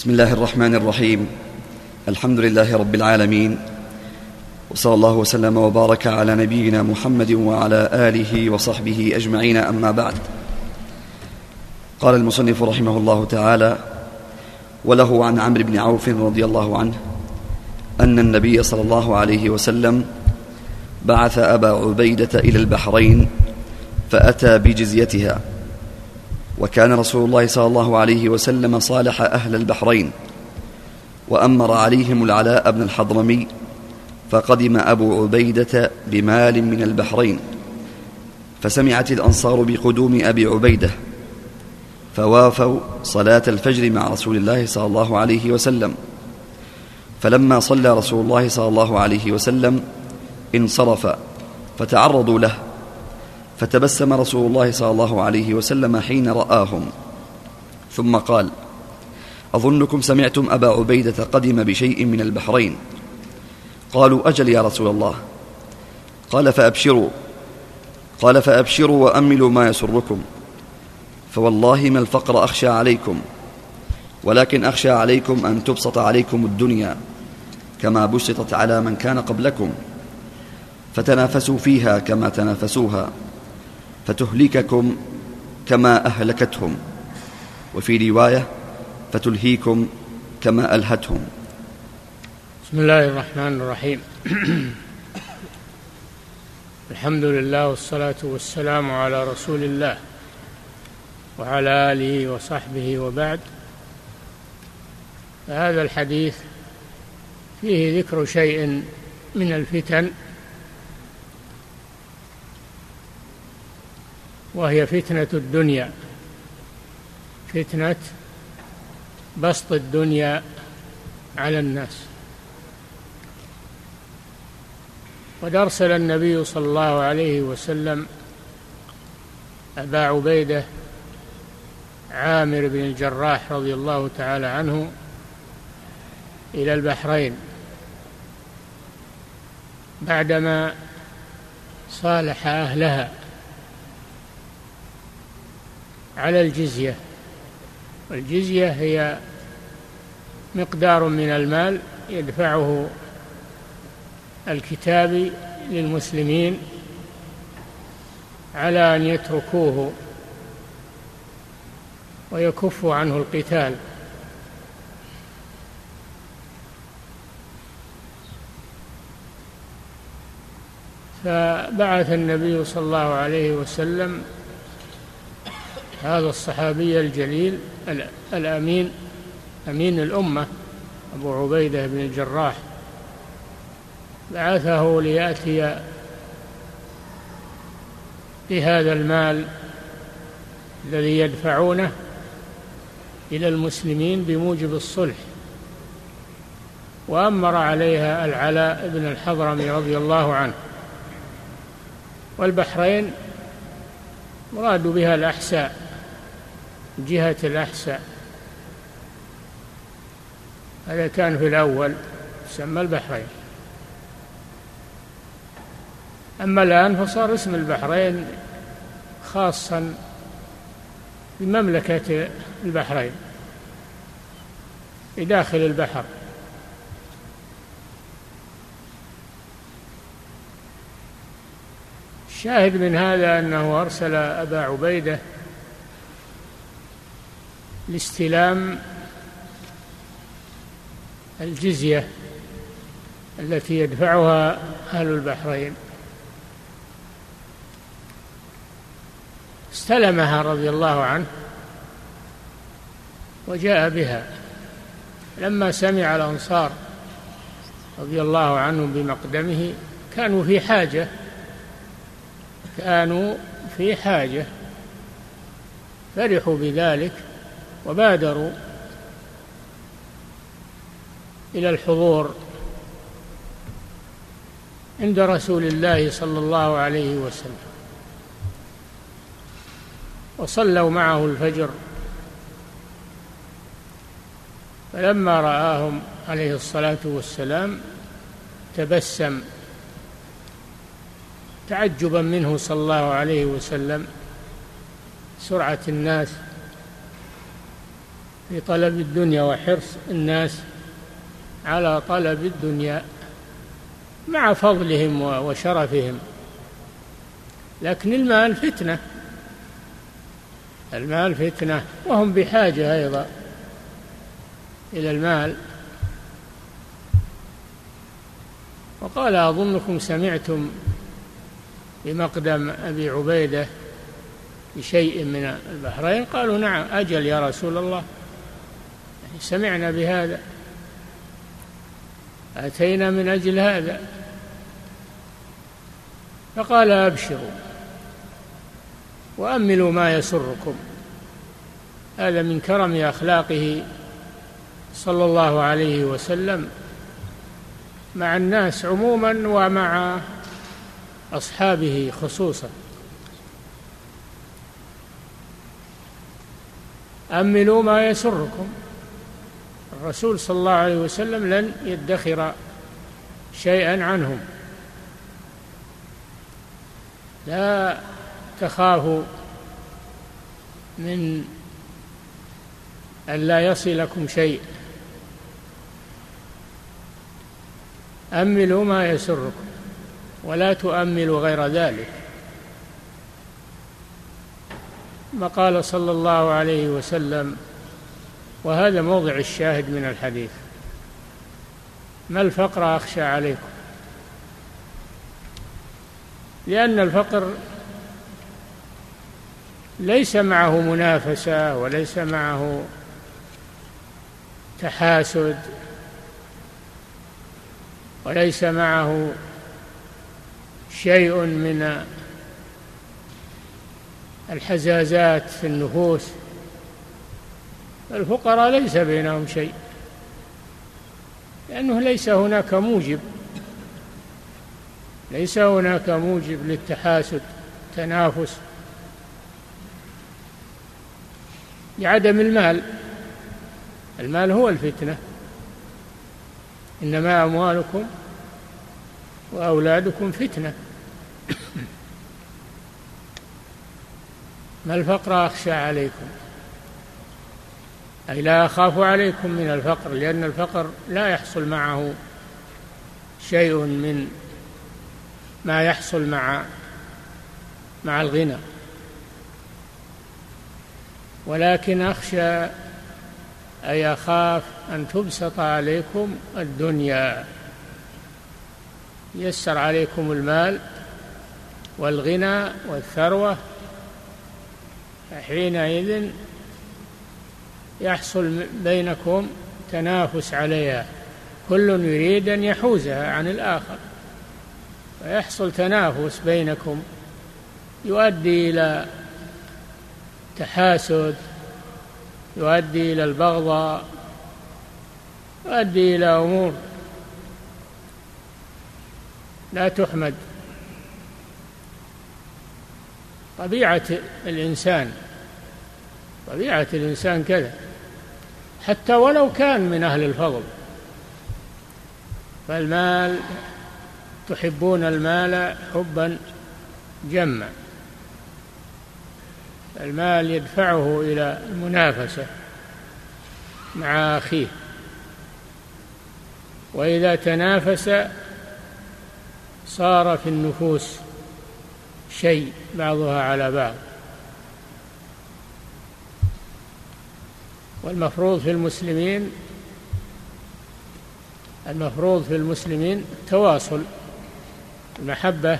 بسم الله الرحمن الرحيم. الحمد لله رب العالمين. وصلى الله وسلم وبارك على نبينا محمد وعلى آله وصحبه أجمعين. أما بعد. قال المصنف رحمه الله تعالى وله عن عمرو بن عوف رضي الله عنه أن النبي صلى الله عليه وسلم بعث أبا عبيدة إلى البحرين فأتى بجزيتها وكان رسول الله صلى الله عليه وسلم صالح أهل البحرين وأمر عليهم العلاء بن الحضرمي فقدم أبو عبيدة بمال من البحرين فسمعت الأنصار بقدوم أبي عبيدة فوافوا صلاة الفجر مع رسول الله صلى الله عليه وسلم. فلما صلى رسول الله صلى الله عليه وسلم انصرف فتعرضوا له فتبسم رسول الله صلى الله عليه وسلم حين رآهم. ثم قال أظنكم سمعتم أبا عبيدة قدم بشيء من البحرين. قالوا أجل يا رسول الله. قال فأبشروا. قال فأبشروا وأملوا ما يسركم. فوالله ما الفقر أخشى عليكم ولكن أخشى عليكم أن تبسط عليكم الدنيا كما بسطت على من كان قبلكم فتنافسوا فيها كما تنافسوها. فتهلككم كما أهلكتهم. وفي رواية فتلهيكم كما ألهتهم. بسم الله الرحمن الرحيم. الحمد لله والصلاة والسلام على رسول الله وعلى آله وصحبه وبعد. هذا الحديث فيه ذكر شيء من الفتن وهي فتنة الدنيا. فتنة بسط الدنيا على الناس. قد أرسل النبي صلى الله عليه وسلم أبا عبيدة عامر بن الجراح رضي الله تعالى عنه إلى البحرين. بعدما صالح أهلها على الجزية. والجزية هي مقدار من المال يدفعه الكتاب للمسلمين على أن يتركوه ويكفوا عنه القتال. فبعث النبي صلى الله عليه وسلم هذا الصحابي الجليل الأمين أمين الأمة أبو عبيدة بن الجراح. بعثه ليأتي بهذا المال الذي يدفعونه إلى المسلمين بموجب الصلح. وأمر عليها العلاء بن الحضرمي رضي الله عنه. والبحرين مراد بها الأحساء. جهة الأحساء. هذا كان في الأول سمى البحرين. أما الآن فصار اسم البحرين خاصا بمملكة البحرين بداخل البحر. الشاهد من هذا أنه أرسل أبا عبيدة لاستلام الجزية التي يدفعها أهل البحرين. استلمها رضي الله عنه وجاء بها. لما سمع الأنصار رضي الله عنهم بمقدمه كانوا في حاجة كانوا في حاجة فرحوا بذلك وبادروا إلى الحضور عند رسول الله صلى الله عليه وسلم. وصلوا معه الفجر. فلما رآهم عليه الصلاة والسلام تبسم تعجبا منه صلى الله عليه وسلم. سرعة الناس في طلب الدنيا وحرص الناس على طلب الدنيا مع فضلهم وشرفهم. لكن المال فتنة. المال فتنة وهم بحاجة أيضا إلى المال. وقال أظنكم سمعتم بمقدم أبي عبيدة بشيء من البحرين؟ قالوا نعم أجل يا رسول الله. سمعنا بهذا. أتينا من أجل هذا. فقال أبشروا وأملوا ما يسركم. هذا من كرم أخلاقه صلى الله عليه وسلم. مع الناس عموما ومع أصحابه خصوصا. أملوا ما يسركم. الرسول صلى الله عليه وسلم لن يدخر شيئا عنهم. لا تخافوا من أن لا يصلكم شيء. أملوا ما يسركم ولا تؤملوا غير ذلك. ما قال صلى الله عليه وسلم وهذا موضع الشاهد من الحديث. ما الفقر أخشى عليكم؟ لأن الفقر ليس معه منافسة وليس معه تحاسد وليس معه شيء من الحزازات في النفوس. الفقراء ليس بينهم شيء. لأنه ليس هناك موجب. ليس هناك موجب للتحاسد تنافس. لعدم المال. المال هو الفتنة. إنما أموالكم وأولادكم فتنة. ما الفقر أخشى عليكم؟ أي لا أخاف عليكم من الفقر لأن الفقر لا يحصل معه شيء من ما يحصل مع مع الغنى. ولكن أخشى أي أخاف أن تبسط عليكم الدنيا. يسر عليكم المال والغنى والثروة فحينئذ يحصل بينكم تنافس عليها. كل يريد أن يحوزها عن الآخر. ويحصل تنافس بينكم. يؤدي إلى تحاسد يؤدي إلى البغضاء يؤدي إلى أمور لا تحمد. طبيعة الإنسان طبيعة الإنسان كذا. حتى ولو كان من أهل الفضل. فالمال تحبون المال حبا جما. المال يدفعه إلى المنافسة مع أخيه. وإذا تنافس صار في النفوس شيء بعضها على بعض. والمفروض في المسلمين المفروض في المسلمين التواصل المحبة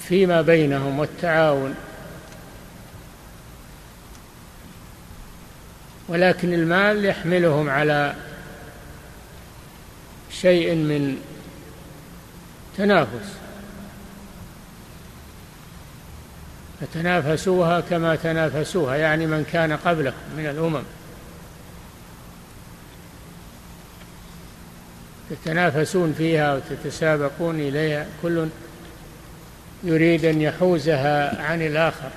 فيما بينهم والتعاون. ولكن المال يحملهم على شيء من تنافس. فتنافسوها كما تنافسوها يعني من كان قبلكم من الأمم. تتنافسون فيها وتتسابقون إليها كل يريد أن يحوزها عن الآخر.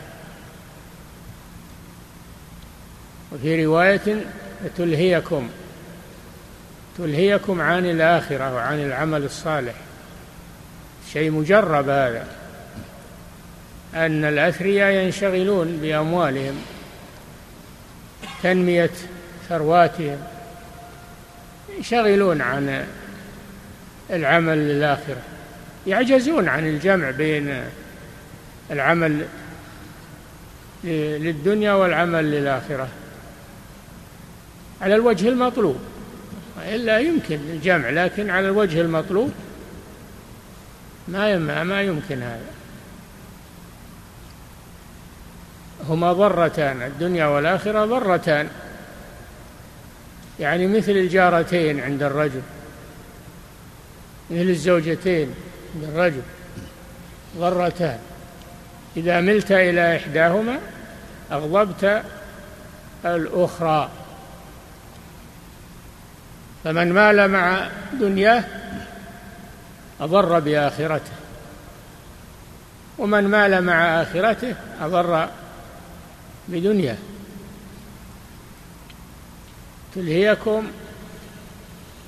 وفي رواية تلهيكم تلهيكم عن الآخرة وعن العمل الصالح. شيء مجرب هذا. أن الأثرياء ينشغلون بأموالهم تنمية ثرواتهم ينشغلون عن العمل للآخرة يعجزون عن الجمع بين العمل للدنيا والعمل للآخرة. على الوجه المطلوب إلا يمكن الجمع لكن على الوجه المطلوب ما ما يمكن هذا. هما ضرتان الدنيا والآخرة ضرتان. يعني مثل الجارتين عند الرجل مثل الزوجتين عند الرجل ضرتان. إذا ملت إلى إحداهما أغضبت الأخرى. فمن مال مع دنياه أضر بآخرته ومن مال مع آخرته أضر بدنياه تلهيكم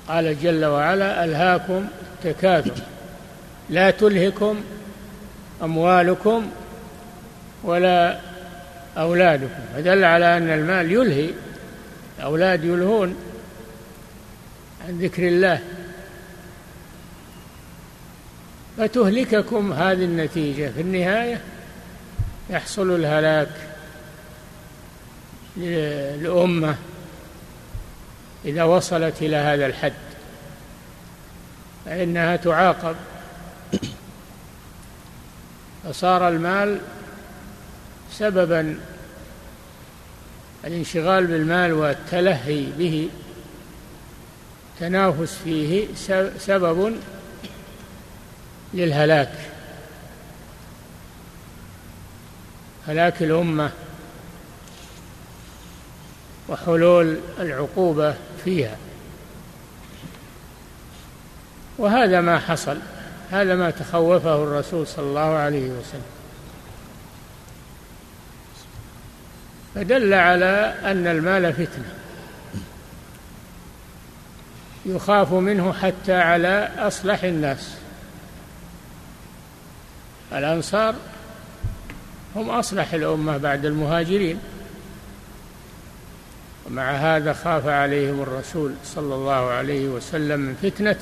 قال جل وعلا ألهاكم تكاثر. لا تلهكم أموالكم ولا أولادكم. فدل على أن المال يلهي الأولاد يلهون عن ذكر الله. فتهلككم هذه النتيجة. في النهاية يحصل الهلاك. للأمة إذا وصلت إلى هذا الحد فإنها تعاقب. فصار المال سببا الانشغال بالمال والتلهي به تنافس فيه سبب للهلاك. هلاك الأمة وحلول العقوبة فيها. وهذا ما حصل هذا ما تخوفه الرسول صلى الله عليه وسلم. فدل على أن المال فتنة. يخاف منه حتى على أصلح الناس. الأنصار هم أصلح الأمة بعد المهاجرين. ومع هذا خاف عليهم الرسول صلى الله عليه وسلم من فتنه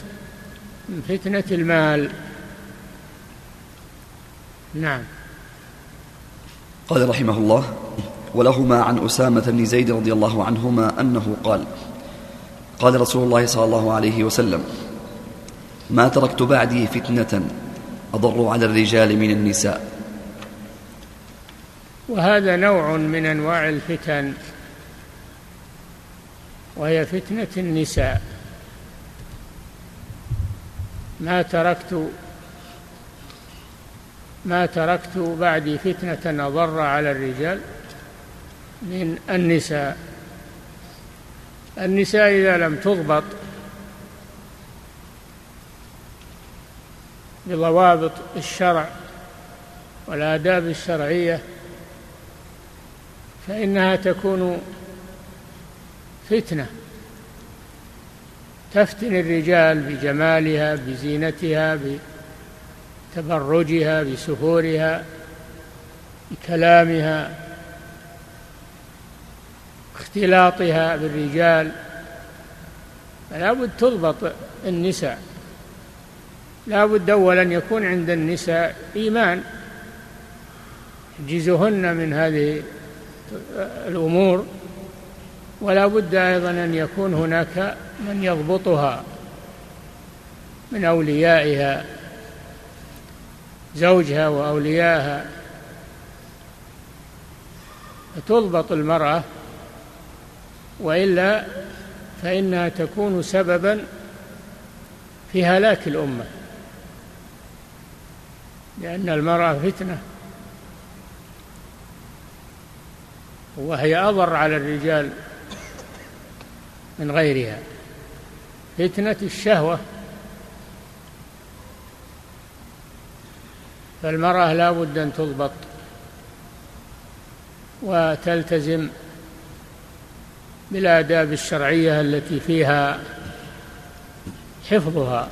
من فتنة المال. نعم. قال رحمه الله ولهما عن أسامة بن زيد رضي الله عنهما أنه قال قال رسول الله صلى الله عليه وسلم ما تركت بعدي فتنة أضر على الرجال من النساء. وهذا نوع من أنواع الفتن. وهي فتنة النساء. ما تركت ما تركت بعدي فتنة أضر على الرجال من النساء. النساء إذا لم تضبط بضوابط الشرع والآداب الشرعية فإنها تكون فتنة. تفتن الرجال بجمالها بزينتها بتبرجها بسفورها بكلامها اختلاطها بالرجال. فلا بد تضبط النساء. لا بد أولا يكون عند النساء إيمان. يجيزهن من هذه الأمور. ولا بد أيضا أن يكون هناك من يضبطها من أوليائها زوجها وأوليائها فتضبط المرأة وإلا فإنها تكون سببا في هلاك الأمة. لأن المرأة فتنة وهي أضر على الرجال. من غيرها. فتنة الشهوة. فالمرأة لا بد أن تضبط وتلتزم بالآداب الشرعية التي فيها حفظها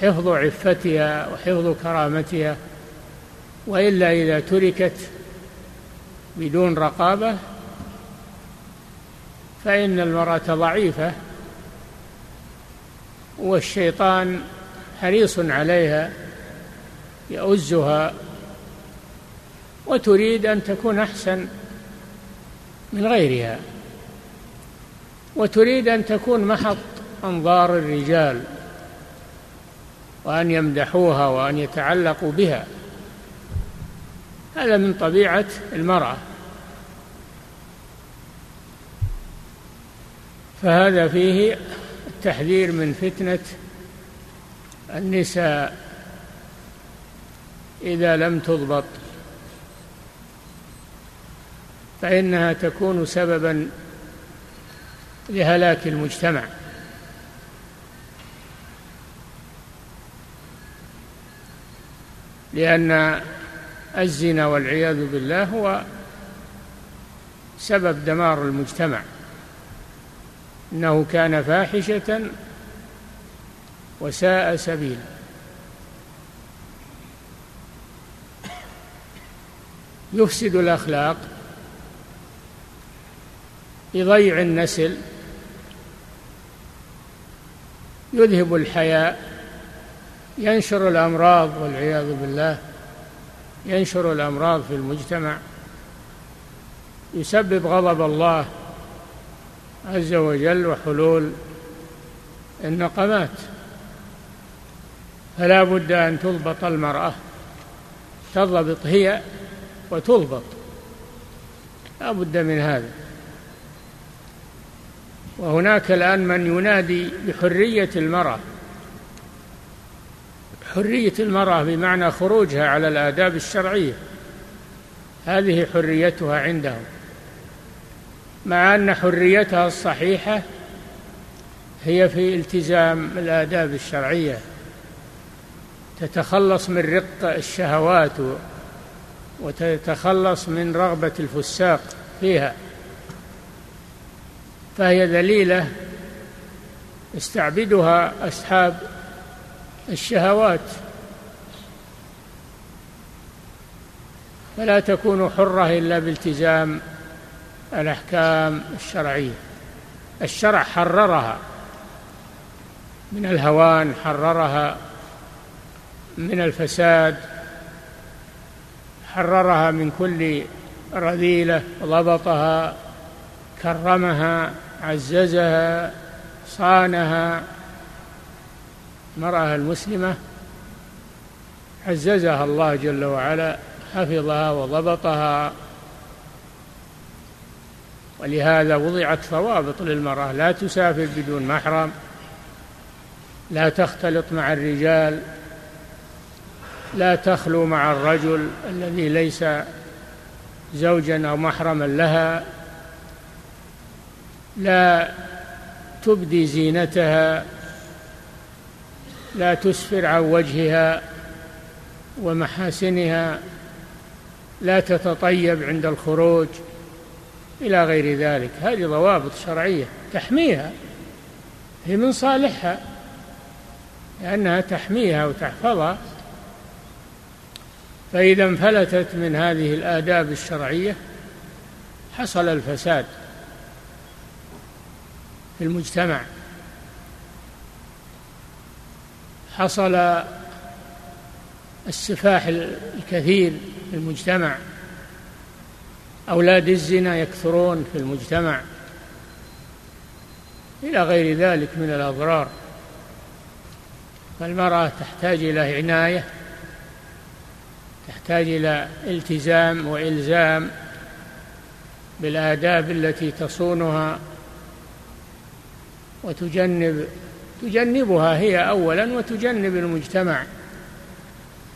حفظ عفتها وحفظ كرامتها وإلا إذا تركت بدون رقابة فإن المرأة ضعيفة والشيطان حريص عليها يؤزها وتريد أن تكون أحسن من غيرها وتريد أن تكون محط أنظار الرجال وأن يمدحوها وأن يتعلقوا بها. هذا من طبيعة المرأة. فهذا فيه التحذير من فتنة النساء إذا لم تضبط فإنها تكون سببا لهلاك المجتمع. لأن الزنا والعياذ بالله هو سبب دمار المجتمع. إنه كان فاحشة وساء سبيلا. يفسد الأخلاق يضيع النسل يذهب الحياء ينشر الأمراض والعياذ بالله ينشر الأمراض في المجتمع يسبب غضب الله. عز وجل وحلول النقمات فلا بد أن تضبط المرأة. تضبط هي وتضبط. لا بد من هذا. وهناك الآن من ينادي بحرية المرأة. حرية المرأة بمعنى خروجها على الآداب الشرعية. هذه حريتها عندهم. مع أن حريتها الصحيحة هي في التزام الآداب الشرعية. تتخلص من رق الشهوات وتتخلص من رغبة الفساق فيها. فهي ذليلة يستعبدها أصحاب الشهوات. فلا تكون حرة إلا بالتزام الأحكام الشرعية. الشرع حررها. من الهوان حررها. من الفساد حررها. من كل رذيلة ضبطها كرمها عززها صانها. المرأة المسلمة عززها الله جل وعلا حفظها وضبطها. ولهذا وضعت ضوابط للمرأة. لا تسافر بدون محرم لا تختلط مع الرجال لا تخلو مع الرجل الذي ليس زوجا أو محرما لها لا تبدي زينتها لا تسفر عن وجهها ومحاسنها لا تتطيب عند الخروج. إلى غير ذلك. هذه ضوابط شرعية. تحميها هي من صالحها. لأنها تحميها وتحفظها. فإذا انفلتت من هذه الآداب الشرعية حصل الفساد في المجتمع. حصل السفاح الكثير في المجتمع. أولاد الزنا يكثرون في المجتمع إلى غير ذلك من الأضرار. فالمرأة تحتاج إلى عناية تحتاج إلى التزام وإلزام بالآداب التي تصونها وتجنب تجنبها هي اولا وتجنب المجتمع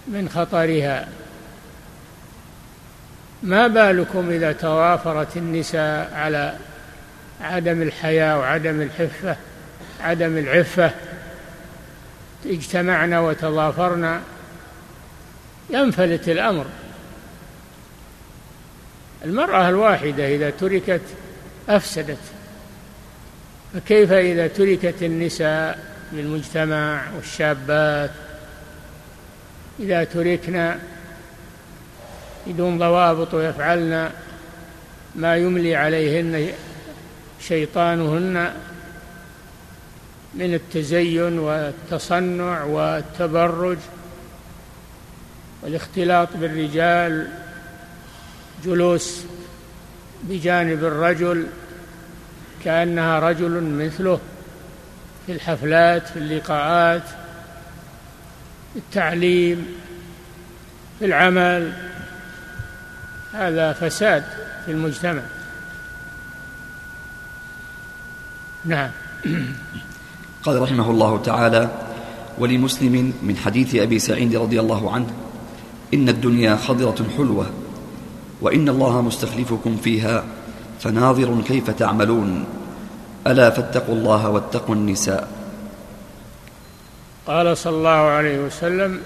من خطرها. ما بالكم إذا توافرت النساء على عدم الحياء وعدم الحفة عدم العفة؟ اجتمعنا وتضافرنا ينفلت الأمر. المرأة الواحدة إذا تركت أفسدت. فكيف إذا تركت النساء للمجتمع والشابات؟ إذا تركنا بدون ضوابط ويفعلن ما يملي عليهن شيطانهن من التزين والتصنع والتبرج والاختلاط بالرجال جلوس بجانب الرجل كأنها رجل مثله في الحفلات في اللقاءات في التعليم في العمل. هذا فساد في المجتمع. نعم. قال رحمه الله تعالى ولمسلم من حديث أبي سعيد رضي الله عنه إن الدنيا خضرة حلوة وإن الله مستخلفكم فيها فناظر كيف تعملون. ألا فاتقوا الله واتقوا النساء. قال صلى الله عليه وسلم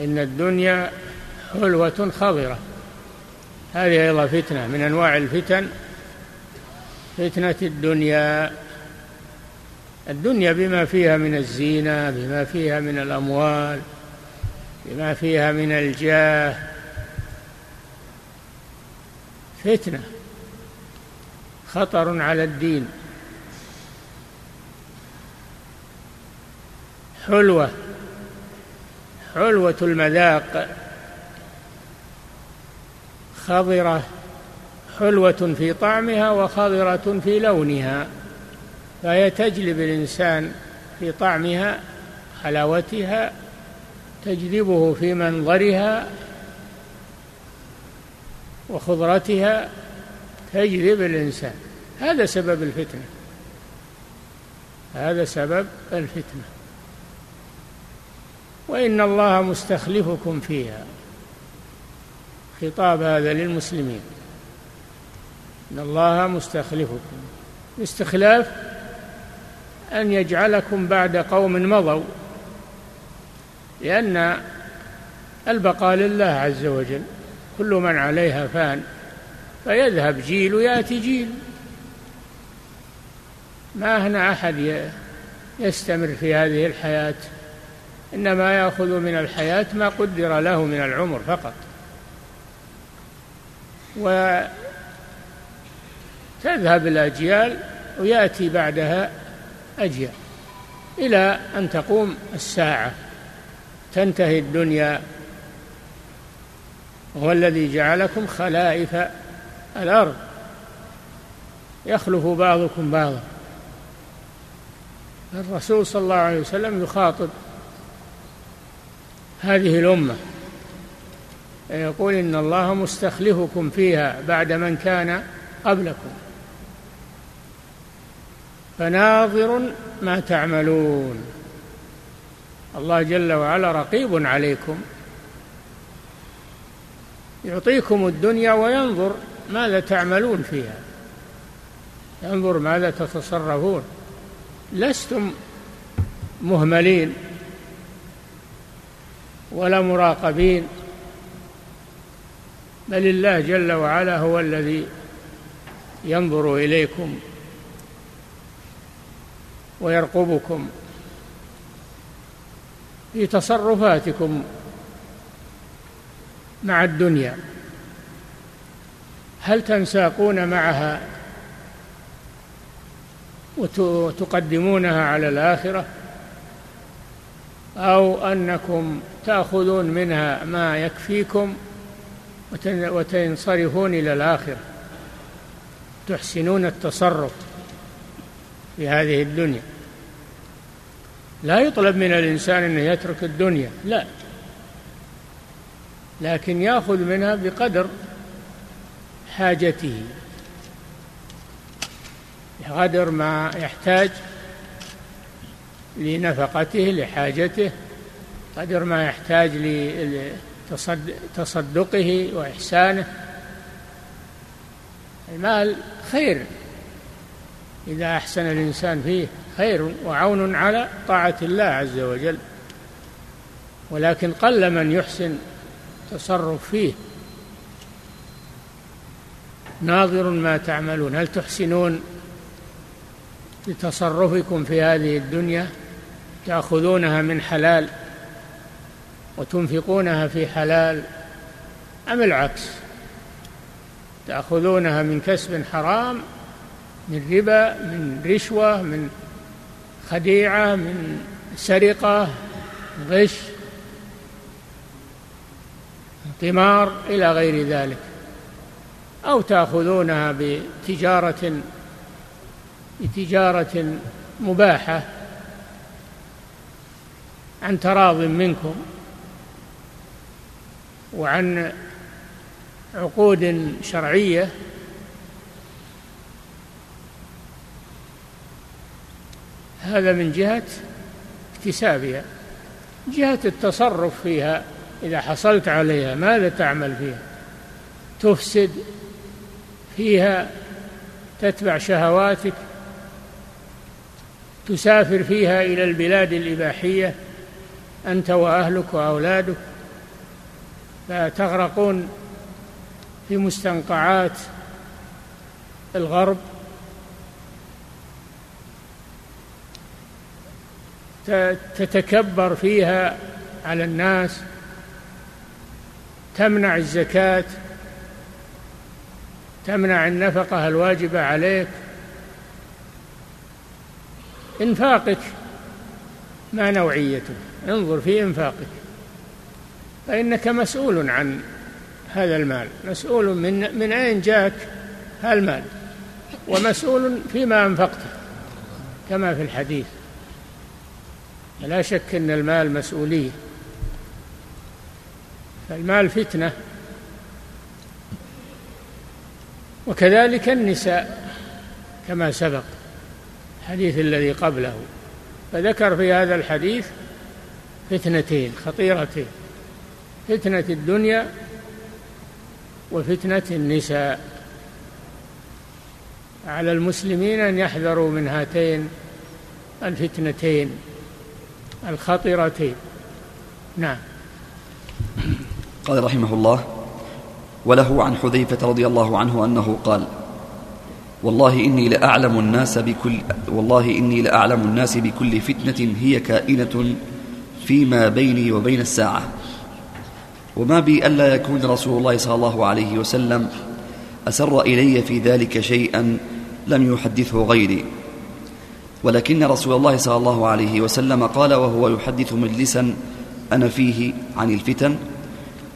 إن الدنيا حلوة خضرة. هذه أيضا فتنة من أنواع الفتن فتنة الدنيا. الدنيا بما فيها من الزينة بما فيها من الأموال بما فيها من الجاه. فتنة خطر على الدين. حلوة حلوة المذاق. خضرة حلوة في طعمها وخضرة في لونها. فهي تجلب الإنسان في طعمها حلاوتها تجذبه في منظرها وخضرتها تجذب الإنسان. هذا سبب الفتنة. هذا سبب الفتنة. وإن الله مستخلفكم فيها. خطاب هذا للمسلمين. إن الله مستخلفكم. الاستخلاف أن يجعلكم بعد قوم مضوا. لأن البقاء لله عز وجل كل من عليها فان فيذهب جيل ويأتي جيل. ما هنا أحد يستمر في هذه الحياة. إنما يأخذ من الحياة ما قدر له من العمر فقط. وتذهب الاجيال ويأتي بعدها أجيال إلى أن تقوم الساعة. تنتهي الدنيا. هو الذي جعلكم خلائف الأرض. يخلف بعضكم بعضا. الرسول صلى الله عليه وسلم يخاطب هذه الأمة. يقول إن الله مستخلفكم فيها بعد من كان قبلكم. فناظر ما تعملون. الله جل وعلا رقيب عليكم. يعطيكم الدنيا وينظر ماذا تعملون فيها. ينظر ماذا تتصرفون. لستم مهملين ولا مراقبين. بل الله جل وعلا هو الذي ينظر إليكم ويرقبكم في تصرفاتكم مع الدنيا. هل تنساقون معها وتقدمونها على الآخرة؟ أو أنكم تأخذون منها ما يكفيكم وتنصرفون إلى الآخرة تحسنون التصرف في هذه الدنيا. لا يطلب من الإنسان أنه يترك الدنيا لا. لكن يأخذ منها بقدر حاجته قدر ما يحتاج لنفقته لحاجته قدر ما يحتاج لتصدقه وإحسانه. المال خير. إذا أحسن الإنسان فيه خير وعون على طاعة الله عز وجل. ولكن قل من يحسن تصرف فيه. ناظر ما تعملون. هل تحسنون بتصرفكم في هذه الدنيا؟ تأخذونها من حلال؟ وتنفقونها في حلال أم العكس؟ تأخذونها من كسب حرام من ربا من رشوة من خديعة من سرقة غش قمار إلى غير ذلك. أو تأخذونها بتجارة بتجارة مباحة عن تراض منكم. وعن عقود شرعية هذا من جهة اكتسابها جهة التصرف فيها إذا حصلت عليها ماذا تعمل فيها؟ تفسد فيها تتبع شهواتك تسافر فيها إلى البلاد الإباحية أنت وأهلك وأولادك. فتغرقون في مستنقعات الغرب. تتكبر فيها على الناس. تمنع الزكاة. تمنع النفقة الواجبة عليك. انفاقك ما نوعيته. انظر في انفاقك. فإنك مسؤول عن هذا المال. مسؤول من من أين جاك هالمال ومسؤول فيما أنفقته كما في الحديث. لا شك إن المال مسؤولية. فالمال فتنة. وكذلك النساء كما سبق الحديث الذي قبله. فذكر في هذا الحديث فتنتين خطيرتين. فتنة الدنيا وفتنة النساء. على المسلمين أن يحذروا من هاتين الفتنتين الخطرتين. نعم. قال رحمه الله وله عن حذيفة رضي الله عنه أنه قال والله إني لأعلم الناس بكل والله إني لأعلم الناس بكل فتنة هي كائنة فيما بيني وبين الساعة. وما بي ألا يكون رسول الله صلى الله عليه وسلم أسر إلي في ذلك شيئا لم يحدثه غيري. ولكن رسول الله صلى الله عليه وسلم قال وهو يحدث مجلسا أنا فيه عن الفتن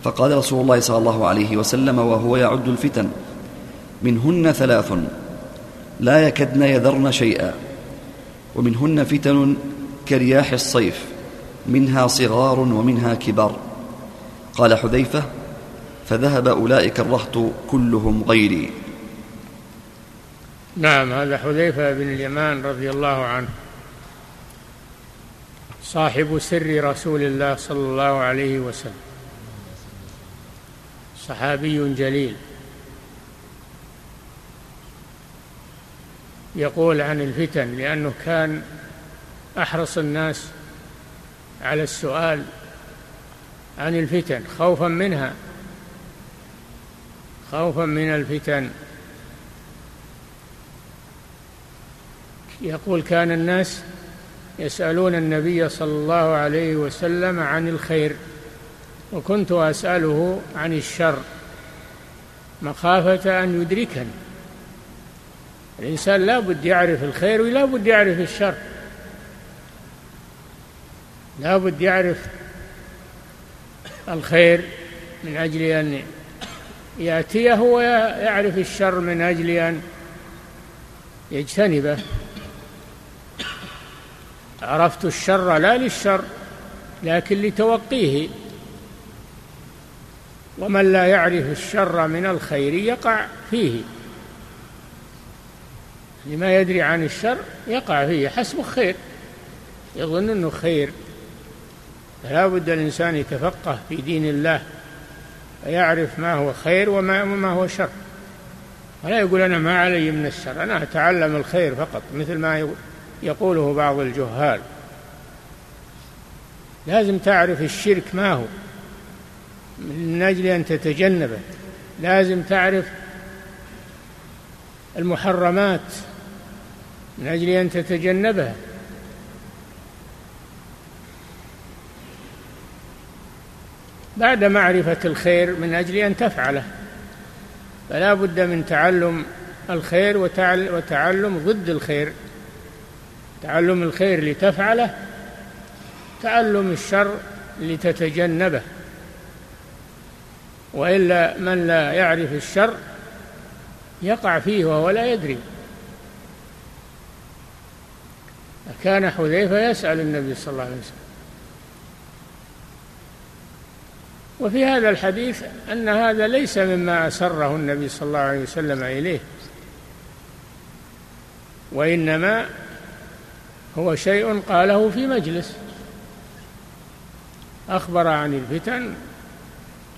فقال رسول الله صلى الله عليه وسلم وهو يعد الفتن منهن ثلاث لا يكدن يذرن شيئا ومنهن فتن كرياح الصيف منها صغار ومنها كبار. قال حذيفة فذهب أولئك الرهط كلهم غيري. نعم هذا حذيفة بن اليمان رضي الله عنه. صاحب سر رسول الله صلى الله عليه وسلم. صحابي جليل. يقول عن الفتن لأنه كان أحرص الناس على السؤال عن الفتن خوفا منها. خوفا من الفتن. يقول كان الناس يسألون النبي صلى الله عليه وسلم عن الخير وكنت أسأله عن الشر مخافة أن يدركني. الإنسان لا بد يعرف الخير ولا بد يعرف الشر. لا بد يعرف الخير من أجل أن يأتيه ويعرف الشر من أجل أن يجتنبه. عرفت الشر لا للشر لكن لتوقيه. ومن لا يعرف الشر من الخير يقع فيه. لما يدري عن الشر يقع فيه. حسبه خير يظن إنه خير. فلا بد الإنسان يتفقه في دين الله ويعرف ما هو خير وما ما هو شر. ولا يقول أنا ما علي من الشر أنا أتعلم الخير فقط مثل ما يقوله بعض الجهال. لازم تعرف الشرك ما هو من أجل أن تتجنبه. لازم تعرف المحرمات من أجل أن تتجنبها. بعد معرفة الخير من أجل أن تفعله. فلا بد من تعلم الخير وتعلم ضد الخير. تعلم الخير لتفعله تعلم الشر لتتجنبه. وإلا من لا يعرف الشر يقع فيه وهو لا يدري. كان حذيفة يسأل النبي صلى الله عليه وسلم. وفي هذا الحديث أن هذا ليس مما أسره النبي صلى الله عليه وسلم إليه وإنما هو شيء قاله في مجلس. أخبر عن الفتن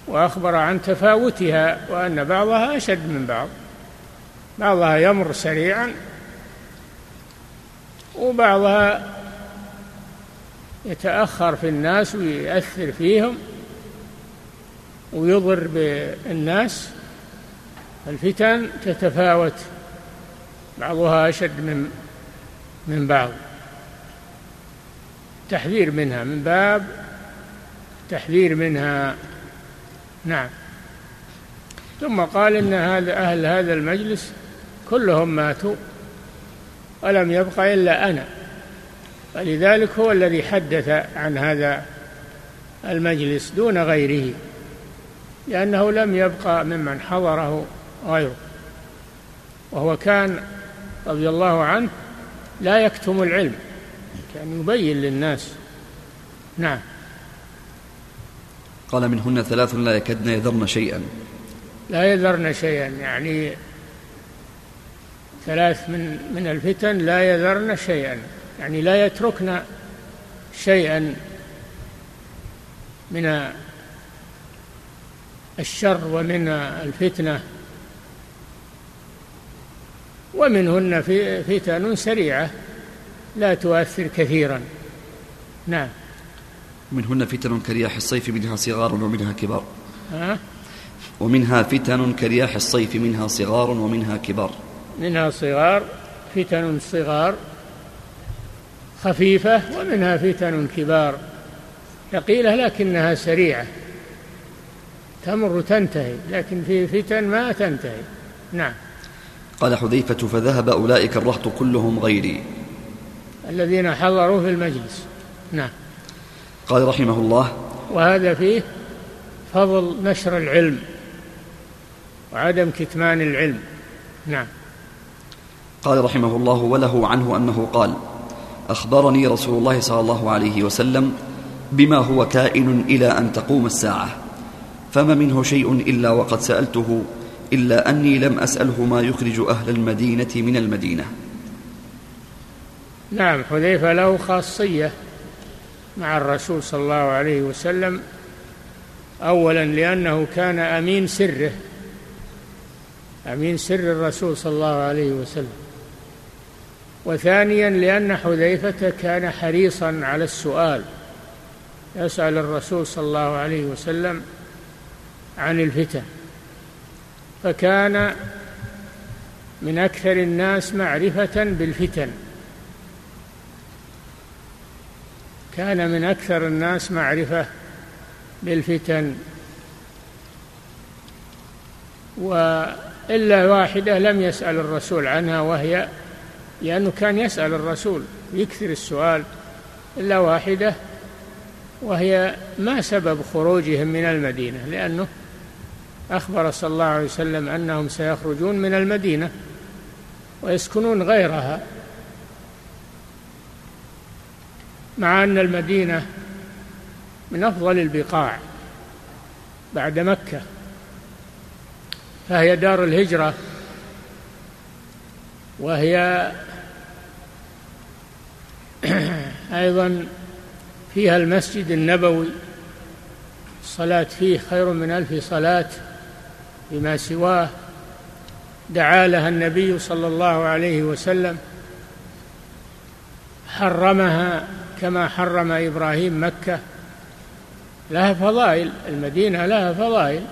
وأخبر عن تفاوتها وأن بعضها أشد من بعض. بعضها يمر سريعا وبعضها يتأخر في الناس ويؤثر فيهم. ويضر بالناس الفتن تتفاوت بعضها أشد من من بعض. تحذير منها من باب تحذير منها نعم. ثم قال إن هذا أهل هذا المجلس كلهم ماتوا ولم يبق إلا أنا. ولذلك هو الذي حدث عن هذا المجلس دون غيره. لأنه لم يبقى ممن حضره غيره. وهو كان رضي الله عنه لا يكتم العلم كان يبين للناس. نعم. قال منهن ثلاث لا يكدن يذرن شيئا. لا يذرن شيئا يعني ثلاث من من الفتن لا يذرن شيئا يعني لا يتركن شيئا من الشر ومن الفتنة ومنهن فتن سريعة لا تؤثر كثيرا. نعم. منهن فتن كرياح الصيف منها صغار ومنها كبار. ها؟ ومنها فتن كرياح الصيف منها صغار ومنها كبار. منها صغار فتن صغار خفيفة ومنها فتن كبار. ثقيلة لكنها سريعة. تمر تنتهي لكن في فتن ما تنتهي. نعم. قال حذيفة فذهب أولئك الرهط كلهم غيري. الذين حضروا في المجلس. نعم. قال رحمه الله وهذا فيه فضل نشر العلم وعدم كتمان العلم. نعم. قال رحمه الله وله عنه أنه قال أخبرني رسول الله صلى الله عليه وسلم بما هو كائن إلى أن تقوم الساعة. فما منه شيء إلا وقد سألته إلا أني لم أسأله ما يخرج أهل المدينة من المدينة. نعم حذيفة له خاصية مع الرسول صلى الله عليه وسلم أولا لأنه كان أمين سره أمين سر الرسول صلى الله عليه وسلم وثانيا لأن حذيفة كان حريصا على السؤال يسأل الرسول صلى الله عليه وسلم عن الفتن. فكان من أكثر الناس معرفة بالفتن. كان من أكثر الناس معرفة بالفتن. وإلا واحدة لم يسأل الرسول عنها وهي لأنه كان يسأل الرسول يكثر السؤال. إلا واحدة وهي ما سبب خروجهم من المدينة لأنه أخبر صلى الله عليه وسلم أنهم سيخرجون من المدينة ويسكنون غيرها. مع أن المدينة من أفضل البقاع بعد مكة فهي دار الهجرة وهي أيضا فيها المسجد النبوي الصلاة فيه خير من ألف صلاة. بما سواه دعا لها النبي صلى الله عليه وسلم حرمها كما حرم إبراهيم مكة. لها فضائل المدينة لها فضائل.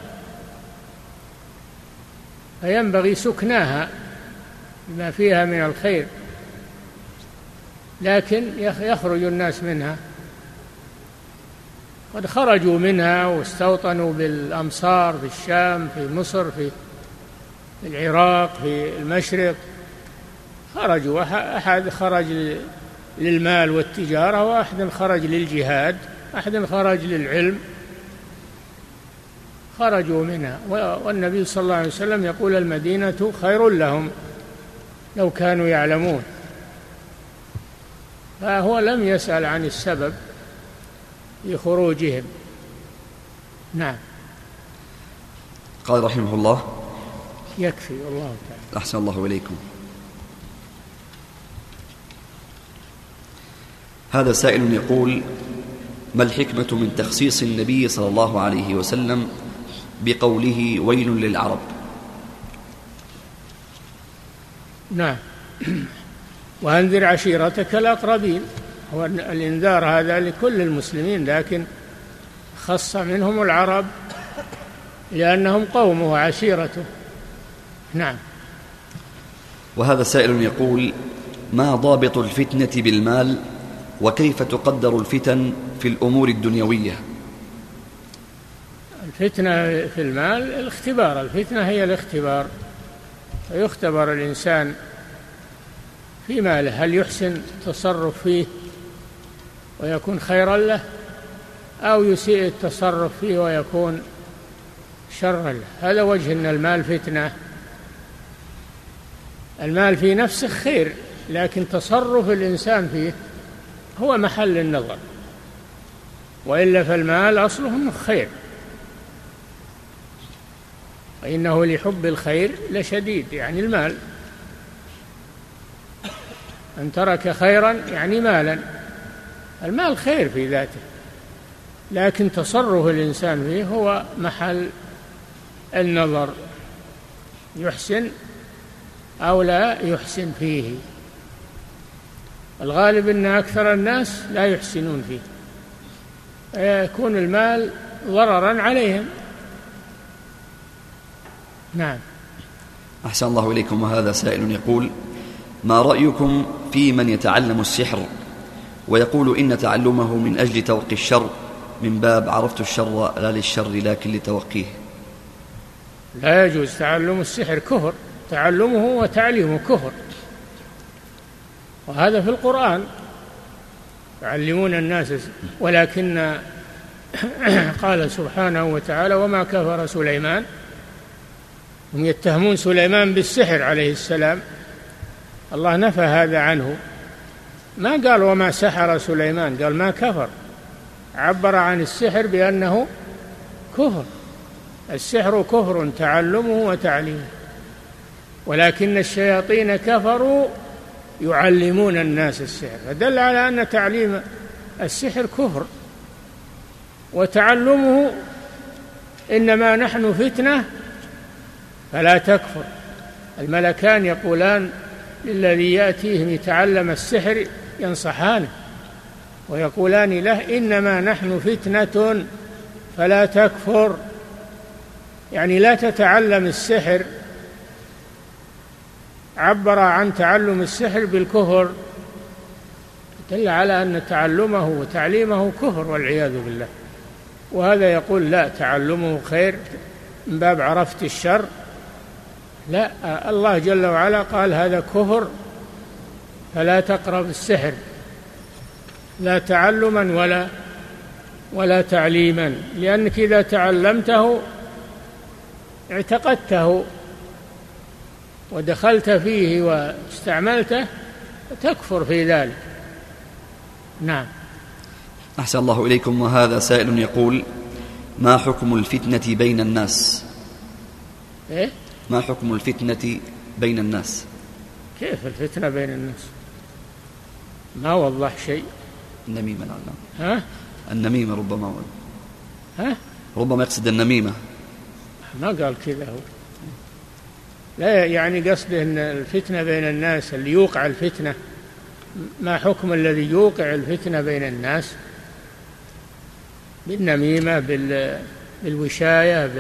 فينبغي سكناها بما فيها من الخير لكن يخرج الناس منها. قد خرجوا منها واستوطنوا بالأمصار في الشام في مصر في العراق في المشرق. خرجوا أحد خرج للمال والتجارة وأحد خرج للجهاد أحد خرج للعلم. خرجوا منها والنبي صلى الله عليه وسلم يقول المدينة خير لهم لو كانوا يعلمون. فهو لم يسأل عن السبب. في خروجهم نعم. قال رحمه الله يكفي والله تعالى. أحسن الله إليكم. هذا سائل يقول ما الحكمة من تخصيص النبي صلى الله عليه وسلم بقوله ويل للعرب؟ نعم. وأنذر عشيرتك الأقربين. هو الإنذار هذا لكل المسلمين لكن خص منهم العرب لأنهم قومه وعشيرته. نعم. وهذا سائل يقول ما ضابط الفتنة بالمال وكيف تقدر الفتن في الأمور الدنيوية؟ الفتنة في المال الاختبار. الفتنة هي الاختبار. فيختبر الإنسان في ماله. هل يحسن التصرف فيه؟ ويكون خيرا له أو يسيء التصرف فيه ويكون شرا له. هذا وجه أن المال فتنة. المال في نفسه خير لكن تصرف الإنسان فيه هو محل النظر. وإلا فالمال أصله خير. فإنه لحب الخير لشديد يعني المال. أن ترك خيرا يعني مالا. المال خير في ذاته لكن تصرف الإنسان فيه هو محل النظر يحسن أو لا يحسن فيه. الغالب أن أكثر الناس لا يحسنون فيه يكون المال ضررا عليهم. نعم. أحسن الله إليكم. وهذا سائل يقول ما رأيكم في من يتعلم السحر؟ ويقول إن تعلمه من أجل توقي الشر من باب عرفت الشر لا للشر لكن لتوقيه. لا يجوز تعلم السحر كفر تعلمه وتعليمه كفر. وهذا في القرآن. يعلمون الناس ولكن قال سبحانه وتعالى وما كفر سليمان. هم يتهمون سليمان بالسحر عليه السلام. الله نفى هذا عنه. ما قال وما سحر سليمان قال ما كفر. عبر عن السحر بأنه كفر. السحر كفر تعلمه وتعليمه. ولكن الشياطين كفروا يعلمون الناس السحر. فدل على أن تعليم السحر كفر. وتعلمه إنما نحن فتنة فلا تكفر. الملكان يقولان للذي يأتيهم يتعلم السحر ينصحانه ويقولان له إنما نحن فتنة فلا تكفر. يعني لا تتعلم السحر. عبر عن تعلم السحر بالكفر. دل على أن تعلمه وتعليمه كفر والعياذ بالله. وهذا يقول لا تعلمه خير من باب عرفت الشر. لا الله جل وعلا قال هذا كفر فلا تقرب السحر لا تعلما ولا ولا تعليما لأنك إذا تعلمته اعتقدته ودخلت فيه واستعملته تكفر في ذلك. نعم. أحسن الله إليكم. وهذا سائل يقول ما حكم الفتنة بين الناس؟ إيه؟ ما حكم الفتنة بين الناس؟ كيف الفتنة بين الناس؟ ما وضح شيء. النميمة نعم ها؟ النميمة ربما. ها؟ ربما يقصد النميمة. ما قال كذا هو. لا يعني قصده إن الفتنة بين الناس اللي يوقع الفتنة ما حكم الذي يوقع الفتنة بين الناس؟ بالنميمة بالوشاية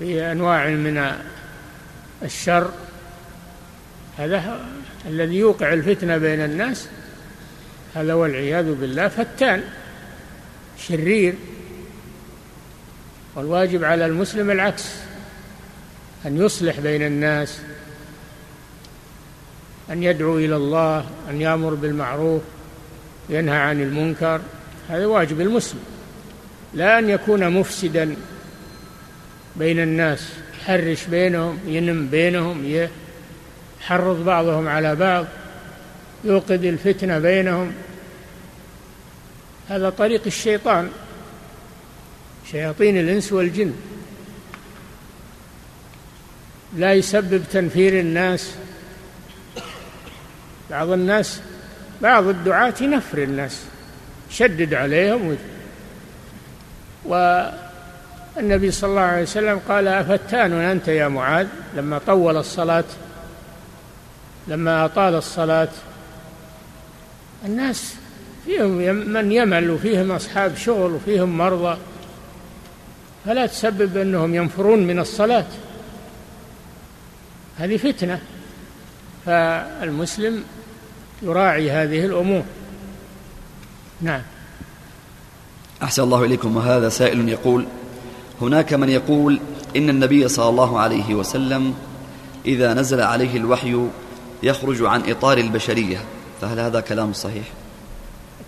بأنواع من الشر. هذا الذي يوقع الفتنة بين الناس هذا والعياذ بالله فتان شرير. والواجب على المسلم العكس أن يصلح بين الناس أن يدعو إلى الله أن يأمر بالمعروف ينهى عن المنكر. هذا واجب المسلم. لا أن يكون مفسدا بين الناس يحرش بينهم ينم بينهم يحرض بعضهم على بعض يوقد الفتنة بينهم. هذا طريق الشيطان شياطين الإنس والجن. لا يسبب تنفير الناس. بعض الناس بعض الدعاة ينفر الناس شدد عليهم. والنبي صلى الله عليه وسلم قال أفتان أنت يا معاذ؟ لما طول الصلاة لما أطال الصلاة الناس فيهم من يمل وفيهم أصحاب شغل وفيهم مرضى فلا تسبب أنهم ينفرون من الصلاة. هذه فتنة. فالمسلم يراعي هذه الأمور. نعم. أحسن الله إليكم. وهذا سائل يقول هناك من يقول إن النبي صلى الله عليه وسلم إذا نزل عليه الوحي يخرج عن إطار البشرية فهل هذا كلام صحيح؟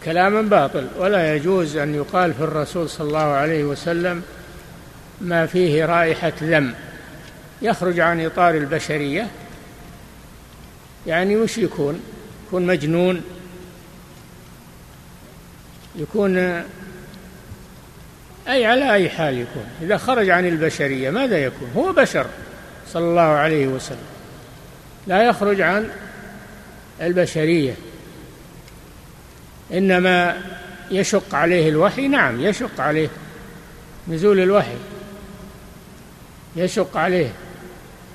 كلام باطل ولا يجوز أن يقال في الرسول صلى الله عليه وسلم ما فيه رائحة ذم يخرج عن إطار البشرية يعني وش يكون؟ يكون مجنون يكون أي على أي حال يكون. إذا خرج عن البشرية ماذا يكون؟ هو بشر صلى الله عليه وسلم. لا يخرج عن البشرية. إنما يشق عليه الوحي نعم يشق عليه نزول الوحي. يشق عليه.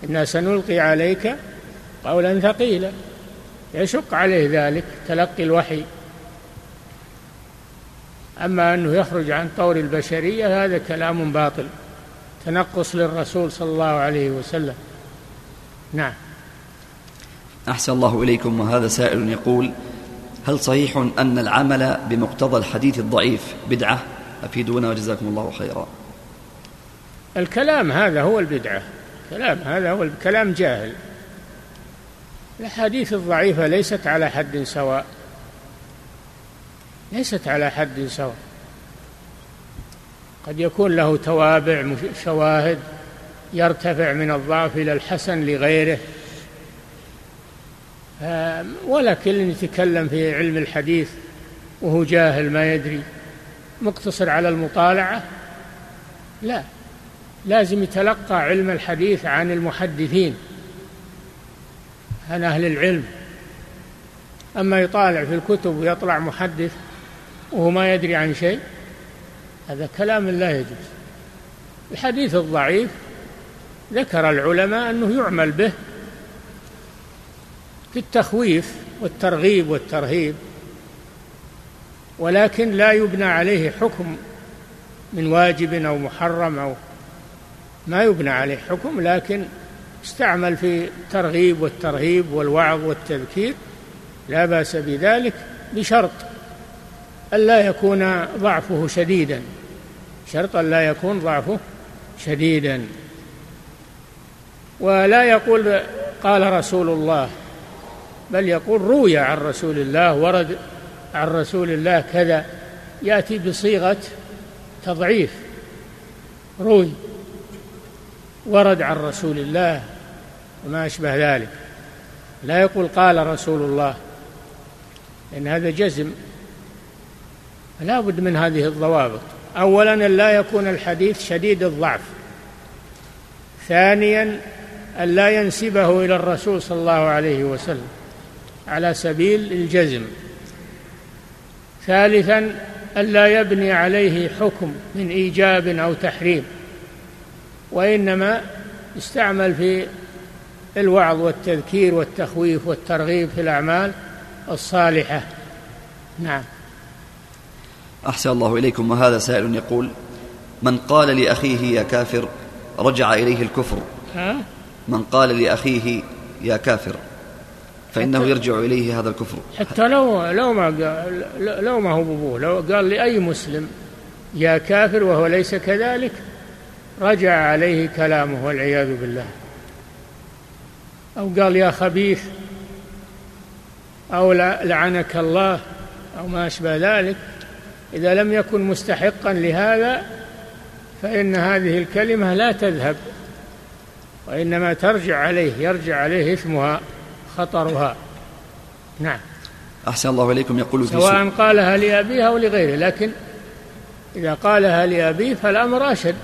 إنا سنلقي عليك قولا ثقيلا. يشق عليه ذلك تلقي الوحي. أما أنه يخرج عن طور البشرية هذا كلام باطل. تنقص للرسول صلى الله عليه وسلم. نعم. أحسن الله إليكم وهذا سائل يقول هل صحيح أن العمل بمقتضى الحديث الضعيف بدعة؟ أفيدونا وجزاكم الله خيرا. الكلام هذا هو البدعة. كلام هذا هو الكلام جاهل. الأحاديث الضعيفة ليست على حد سواء. ليست على حد سواء. قد يكون له توابع شواهد يرتفع من الضعف إلى الحسن لغيره. ولا كل يتكلم في علم الحديث وهو جاهل ما يدري مقتصر على المطالعة؟ لا لازم يتلقى علم الحديث عن المحدثين عن أهل العلم. أما يطالع في الكتب ويطلع محدث وهو ما يدري عن شيء هذا كلام لا يجوز. الحديث الضعيف ذكر العلماء أنه يعمل به في التخويف والترغيب والترهيب ولكن لا يبنى عليه حكم من واجب أو محرم أو ما يبنى عليه حكم لكن استعمل في الترغيب والترهيب والوعظ والتذكير لا بأس بذلك بشرط ألا يكون ضعفه شديدا شرط ألا يكون ضعفه شديدا. ولا يقول قال رسول الله بل يقول روي عن رسول الله ورد عن رسول الله كذا يأتي بصيغة تضعيف. روي. ورد عن رسول الله وما أشبه ذلك. لا يقول قال رسول الله. إن هذا جزم. لا بد من هذه الضوابط. أولا أن لا يكون الحديث شديد الضعف. ثانيا أن لا ينسبه إلى الرسول صلى الله عليه وسلم. على سبيل الجزم. ثالثا ألا يبني عليه حكم من إيجاب أو تحريم وإنما يستعمل في الوعظ والتذكير والتخويف والترغيب في الأعمال الصالحة. نعم. أحسن الله إليكم وهذا سائل يقول من قال لأخيه يا كافر رجع إليه الكفر؟ ها؟ من قال لأخيه يا كافر؟ فإنه يرجع إليه هذا الكفر. حتى لو لو ما قال لو ما هو بابوه لو قال لأي مسلم يا كافر وهو ليس كذلك رجع عليه كلامه والعياذ بالله. أو قال يا خبيث أو لعنك الله أو ما أشبه ذلك. إذا لم يكن مستحقا لهذا فإن هذه الكلمة لا تذهب وإنما ترجع عليه يرجع عليه إثمها. خطرها. نعم. أحسن الله إليكم. يقول في سواء قالها لأبيه أو لغيره لكن إذا قالها لأبيه فالأمر أشد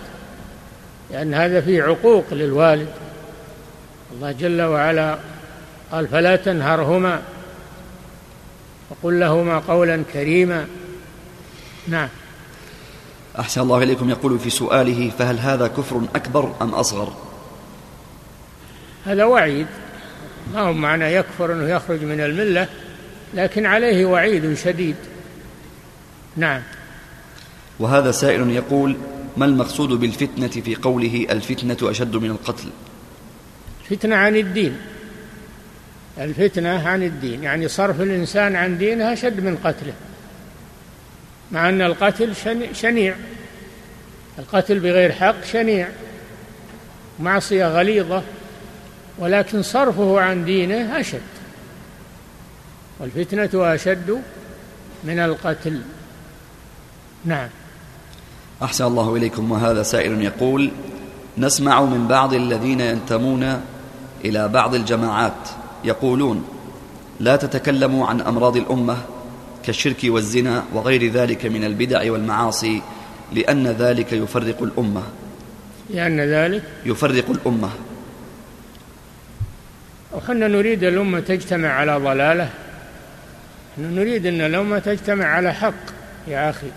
لأن هذا فيه عقوق للوالد. الله جل وعلا قال فلا تنهرهما وقل لهما قولا كريما. نعم. أحسن الله إليكم. يقول في سؤاله فهل هذا كفر أكبر أم أصغر؟ هذا وعيد. ما هو معنى يكفر أنه يخرج من الملة لكن عليه وعيد شديد. نعم. وهذا سائل يقول ما المقصود بالفتنة في قوله الفتنة أشد من القتل؟ فتنة عن الدين. الفتنة عن الدين يعني صرف الإنسان عن دينه أشد من قتله. مع أن القتل شنيع. القتل بغير حق شنيع. معصية غليظة. ولكن صرفه عن دينه أشد. والفتنة أشد من القتل. نعم. أحسن الله إليكم. وهذا سائل يقول نسمع من بعض الذين ينتمون إلى بعض الجماعات يقولون لا تتكلموا عن أمراض الأمة كالشرك والزنا وغير ذلك من البدع والمعاصي لأن ذلك يفرق الأمة. لأن ذلك يفرق الأمة. وحنا نريد الأمة تجتمع على ضلالة. نريد أن الأمة تجتمع على حق يا أخي.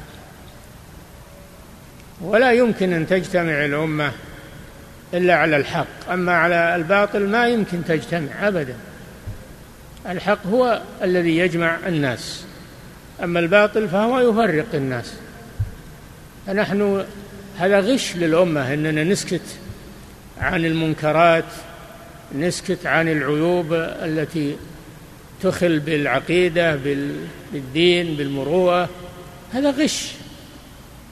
ولا يمكن أن تجتمع الأمة إلا على الحق. أما على الباطل ما يمكن تجتمع أبدا. الحق هو الذي يجمع الناس. أما الباطل فهو يفرق الناس. فنحن هذا غش للأمة أننا نسكت عن المنكرات نسكت عن العيوب التي تخل بالعقيدة بالدين بالمروءة. هذا غش.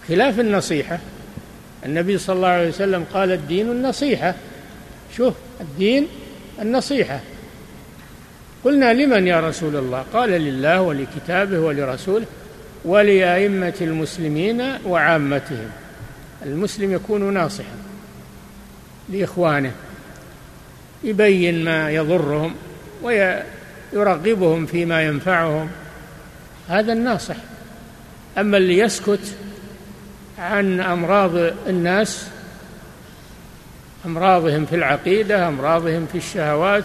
خلاف النصيحة. النبي صلى الله عليه وسلم قال الدين النصيحة. شوف الدين النصيحة. قلنا لمن يا رسول الله؟ قال لله ولكتابه ولرسوله ولأئمة المسلمين وعامتهم. المسلم يكون ناصحا لإخوانه. يبين ما يضرهم ويرغبهم فيما ينفعهم. هذا الناصح. أما اللي يسكت عن أمراض الناس أمراضهم في العقيدة أمراضهم في الشهوات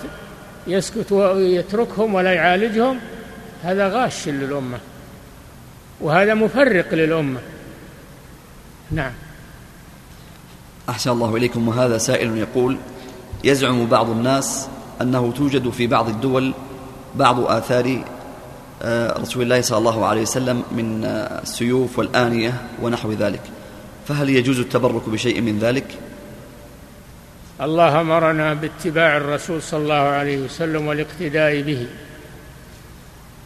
يسكت ويتركهم ولا يعالجهم هذا غاش للأمة. وهذا مفرق للأمة. نعم. أحسن الله إليكم. وهذا سائل يقول يزعم بعض الناس أنه توجد في بعض الدول بعض آثار آه، رسول الله صلى الله عليه وسلم من آه، السيوف والآنية ونحو ذلك. فهل يجوز التبرك بشيء من ذلك؟ الله أمرنا باتباع الرسول صلى الله عليه وسلم والاقتداء به.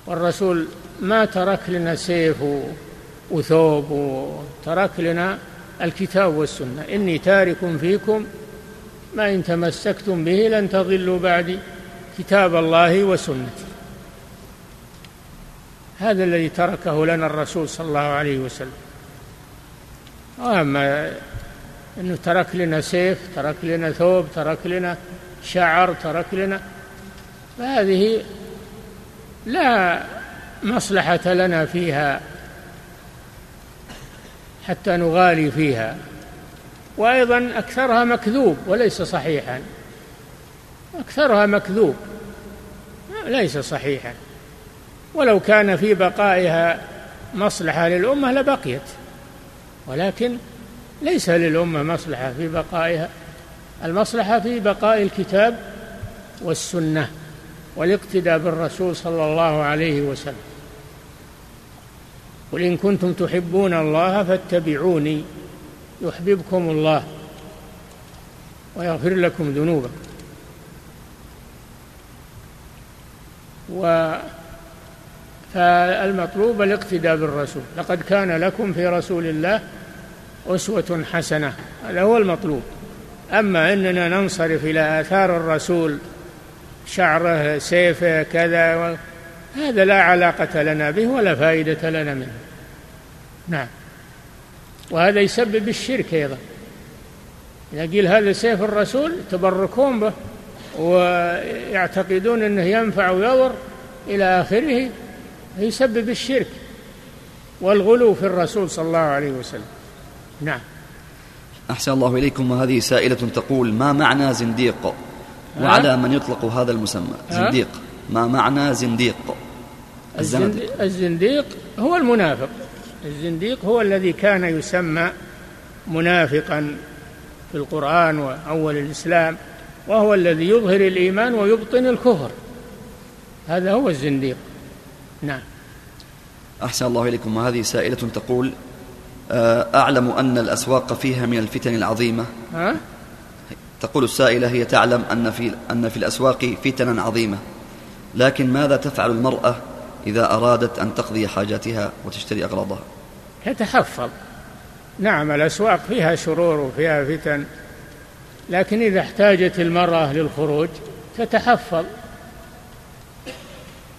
والرسول ما ترك لنا سيف وثوب وترك لنا الكتاب والسنة. إني تارك فيكم ما إن تمسكتم به لن تضلوا بعدي كتاب الله وسنتي هذا الذي تركه لنا الرسول صلى الله عليه وسلم. وأما إنه ترك لنا سيف ترك لنا ثوب ترك لنا شعر ترك لنا فهذه لا مصلحة لنا فيها حتى نغالي فيها. وأيضا أكثرها مكذوب وليس صحيحا. أكثرها مكذوب ليس صحيحا. ولو كان في بقائها مصلحة للأمة لبقيت. ولكن ليس للأمة مصلحة في بقائها. المصلحة في بقاء الكتاب والسنة والاقتداء بالرسول صلى الله عليه وسلم. قل إن كنتم تحبون الله فاتبعوني. يحببكم الله ويغفر لكم ذنوبكم. و فالمطلوب الاقتداء بالرسول. لقد كان لكم في رسول الله أسوة حسنة. هذا هو المطلوب. أما أننا ننصرف إلى آثار الرسول شعره سيفه كذا هذا لا علاقة لنا به ولا فائدة لنا منه. نعم. وهذا يسبب الشرك أيضا. إذا قيل هذا سيف الرسول تبركون به ويعتقدون أنه ينفع ويضر إلى آخره يسبب الشرك والغلو في الرسول صلى الله عليه وسلم. نعم. أحسن الله إليكم. وهذه سائلة تقول ما معنى زنديق؟ وعلى من يطلق هذا المسمى؟ زنديق. ما معنى زنديق؟ الزنديق, الزنديق هو المنافق. الزنديق هو الذي كان يسمى منافقا في القرآن وأول الإسلام وهو الذي يظهر الإيمان ويبطن الكفر. هذا هو الزنديق. نعم. أحسن الله إليكم. وهذه سائلة تقول آه، أعلم أن الأسواق فيها من الفتن العظيمة؟ ها؟ تقول السائلة هي تعلم أن في, أن في الأسواق فتنا عظيمة لكن ماذا تفعل المرأة إذا أرادت أن تقضي حاجاتها وتشتري أغراضها. تتحفظ نعم الأسواق فيها شرور وفيها فتن لكن إذا احتاجت المرأة للخروج تتحفظ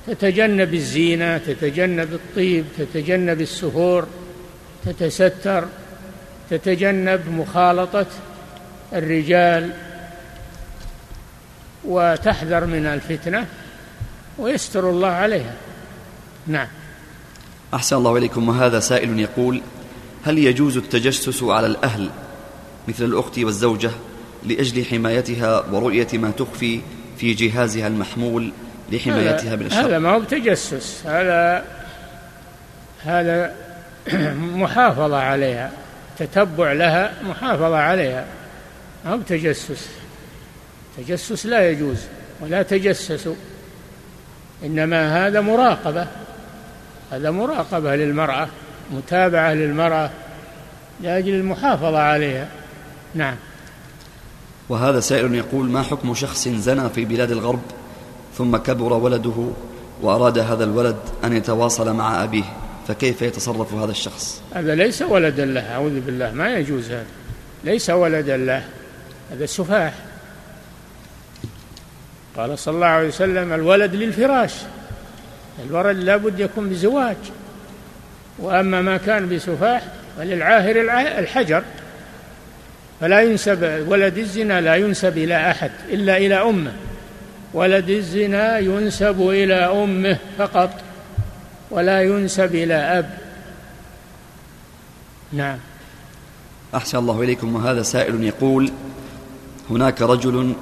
تتجنب الزينة تتجنب الطيب تتجنب السهور تتستر تتجنب مخالطة الرجال وتحذر من الفتنة ويستر الله عليها. نعم. أحسن الله إليكم وهذا سائل يقول هل يجوز التجسس على الأهل مثل الأخت والزوجة لأجل حمايتها ورؤية ما تخفي في جهازها المحمول لحمايتها من الشر؟ هذا ما هو بتجسس هذا هذا محافظة عليها تتبع لها محافظة عليها ما هو بتجسس؟ تجسس لا يجوز ولا تجسسوا إنما هذا مراقبة. هذا مراقبة للمرأة متابعة للمرأة لأجل المحافظة عليها. نعم. وهذا سائل يقول ما حكم شخص زنى في بلاد الغرب ثم كبر ولده وأراد هذا الولد أن يتواصل مع أبيه؟ فكيف يتصرف هذا الشخص؟ هذا ليس ولدا له أعوذ بالله ما يجوز هذا. ليس ولدا له هذا سفاح. قال صلى الله عليه وسلم الولد للفراش. الولد لابد يكون بزواج. وأما ما كان بسفاح فللعاهر الحجر. فلا ينسب ولد الزنا لا ينسب إلى أحد إلا إلى أمه. ولد الزنا ينسب إلى أمه فقط ولا ينسب إلى أب. نعم. أحسن الله إليكم وهذا سائل يقول هناك رجل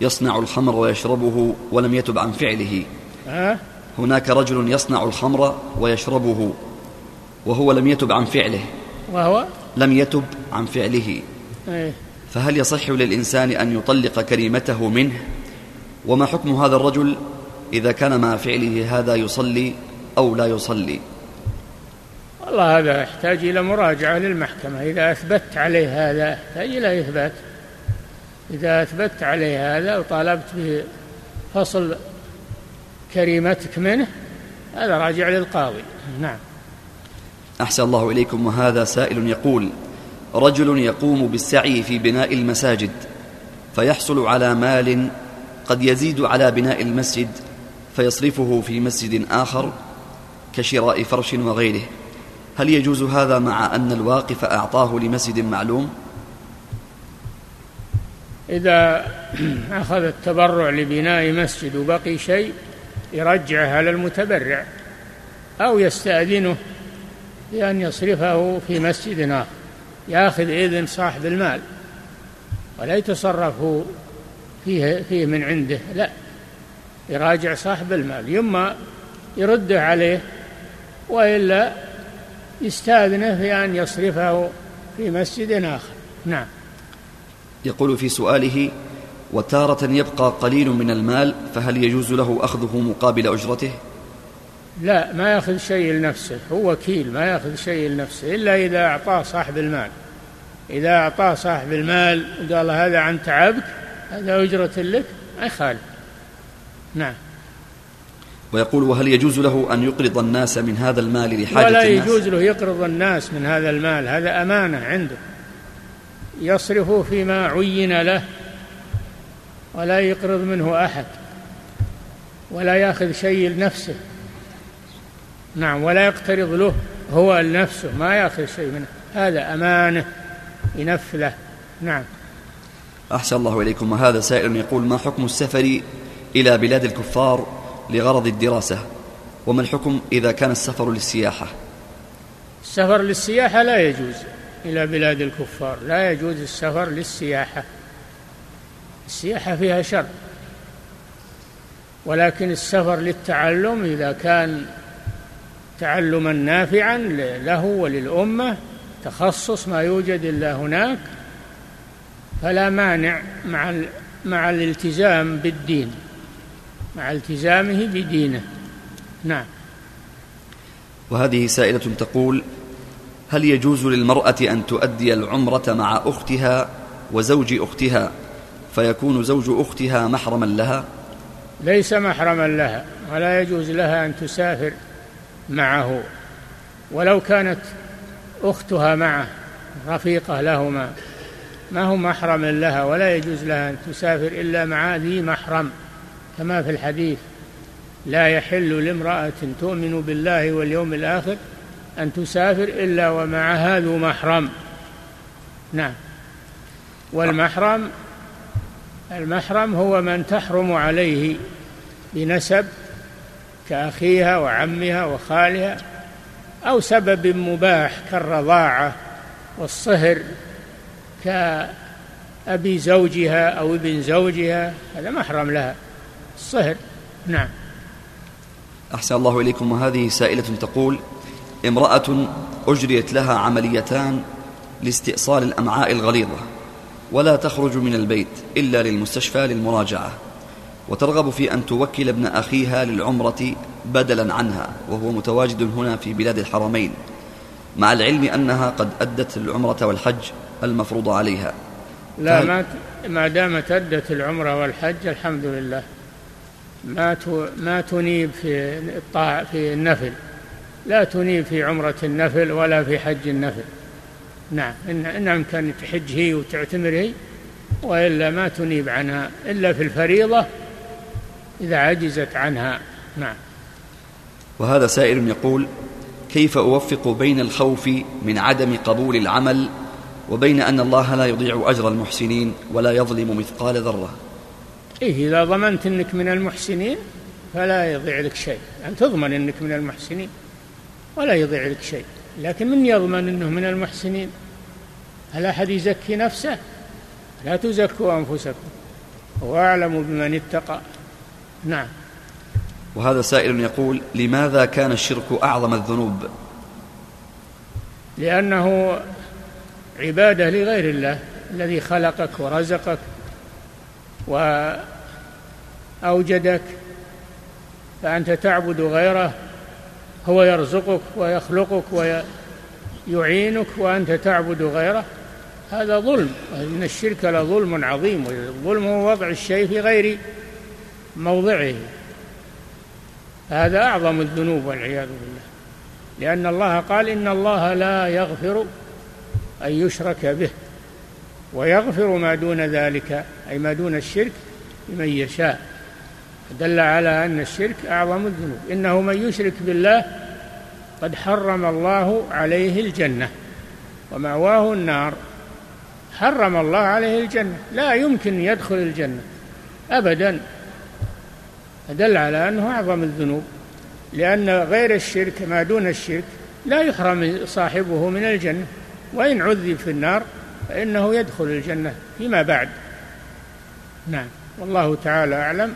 يصنع الخمر ويشربه ولم يتب عن فعله. أه؟ هناك رجل يصنع الخمر ويشربه وهو لم يتب عن فعله. وهو؟ لم يتب عن فعله. أيه؟ فهل يصح للإنسان أن يطلق كريمته منه؟ وما حكم هذا الرجل إذا كان مع فعله هذا يصلي أو لا يصلي؟ والله هذا يحتاج إلى مراجعة للمحكمة. إذا أثبت عليه هذا يحتاج إلى إثبات. إذا أثبت عليه هذا وطالبت بفصل كريمتك منه هذا راجع للقاضي. نعم. أحسن الله إليكم وهذا سائل يقول رجل يقوم بالسعي في بناء المساجد فيحصل على مال قد يزيد على بناء المسجد فيصرفه في مسجد آخر كشراء فرش وغيره. هل يجوز هذا مع أن الواقف أعطاه لمسجد معلوم؟ إذا أخذ التبرع لبناء مسجد وبقي شيء يرجعه على المتبرع أو يستأذنه بأن يصرفه في مسجد آخر يأخذ إذن صاحب المال ولا يتصرف فيه, فيه من عنده لا يراجع صاحب المال يما يرده عليه وإلا يستأذنه في أن يصرفه في مسجد آخر. نعم. يقول في سؤاله وتارة يبقى قليل من المال فهل يجوز له أخذه مقابل أجرته؟ لا ما يأخذ شيء لنفسه هو وكيل ما يأخذ شيء لنفسه إلا إذا أعطاه صاحب المال. إذا أعطاه صاحب المال وقال هذا عن تعبك هذا أجرة لك ما يخالف. نعم. ويقول وهل يجوز له أن يقرض الناس من هذا المال لحاجة ولا الناس؟ يجوز له يقرض الناس من هذا المال هذا أمانة عنده. يصرف فيما عين له. ولا يقرض منه أحد ولا يأخذ شيء لنفسه. نعم ولا يقترض له هو لنفسه ما يأخذ شيء منه. هذا أمانة ينفله. نعم. أحسن الله إليكم. وهذا سائل يقول ما حكم السفر إلى بلاد الكفار لغرض الدراسة؟ وما الحكم إذا كان السفر للسياحة؟ السفر للسياحة لا يجوز إلى بلاد الكفار لا يجوز السفر للسياحة. السياحة فيها شر. ولكن السفر للتعلم إذا كان تعلما نافعا له وللأمة تخصص ما يوجد إلا هناك فلا مانع مع مع الالتزام بالدين مع التزامه بدينه. نعم. وهذه سائلة تقول هل يجوز للمرأة أن تؤدي العمرة مع أختها وزوج أختها؟ فيكون زوج أختها محرما لها؟ ليس محرما لها ولا يجوز لها أن تسافر معه. ولو كانت أختها معه رفيقة لهما ما هو محرم لها ولا يجوز لها أن تسافر إلا مع ذي محرم. كما في الحديث لا يحل لامرأة تؤمن بالله واليوم الآخر أن تسافر إلا ومعها ذو محرم. نعم. والمحرم المحرم هو من تحرم عليه بنسب كأخيها وعمها وخالها أو سبب مباح كالرضاعة والصهر كأبي زوجها أو ابن زوجها هذا محرم لها. الصهر نعم. أحسن الله إليكم. وهذه سائلة تقول امرأة أجريت لها عمليتان لاستئصال الأمعاء الغليظة. ولا تخرج من البيت إلا للمستشفى للمراجعة. وترغب في أن توكل ابن أخيها للعمرة بدلا عنها وهو متواجد هنا في بلاد الحرمين مع العلم أنها قد أدت العمرة والحج المفروض عليها. لا ما ما دامت أدت العمرة والحج الحمد لله. ما ما تنيب في الطاعة في النفل. لا تنيب في عمرة النفل ولا في حج النفل. نعم إن, إن أمكن تحج هي وتعتمر هي وإلا ما تنيب عنها إلا في الفريضة إذا عجزت عنها. نعم. وهذا سائل يقول كيف أوفق بين الخوف من عدم قبول العمل وبين أن الله لا يضيع أجر المحسنين ولا يظلم مثقال ذرة؟ إيه إذا ضمنت أنك من المحسنين فلا يضيع لك شيء. أن يعني تضمن أنك من المحسنين ولا يضيع لك شيء. لكن من يضمن أنه من المحسنين؟ هل أحد يزكي نفسه؟ لا تزكوا أنفسكم هو أعلم بمن اتقى. نعم. وهذا سائل يقول لماذا كان الشرك أعظم الذنوب؟ لأنه عبادة لغير الله الذي خلقك ورزقك وأوجدك فأنت تعبد غيره هو يرزقك ويخلقك ويعينك وأنت تعبد غيره. هذا ظلم. إن الشرك لظلم عظيم. والظلم هو وضع الشيء في غير موضعه. هذا أعظم الذنوب والعياذ بالله. لأن الله قال إن الله لا يغفر أن يشرك به ويغفر ما دون ذلك أي ما دون الشرك لمن يشاء. دل على أن الشرك أعظم الذنوب. إنه من يشرك بالله قد حرم الله عليه الجنة ومأواه النار. حرم الله عليه الجنة. لا يمكن يدخل الجنة أبدا. دل على أنه أعظم الذنوب. لأن غير الشرك ما دون الشرك لا يحرم صاحبه من الجنة. وإن عذب في النار فإنه يدخل الجنة فيما بعد. نعم. والله تعالى أعلم.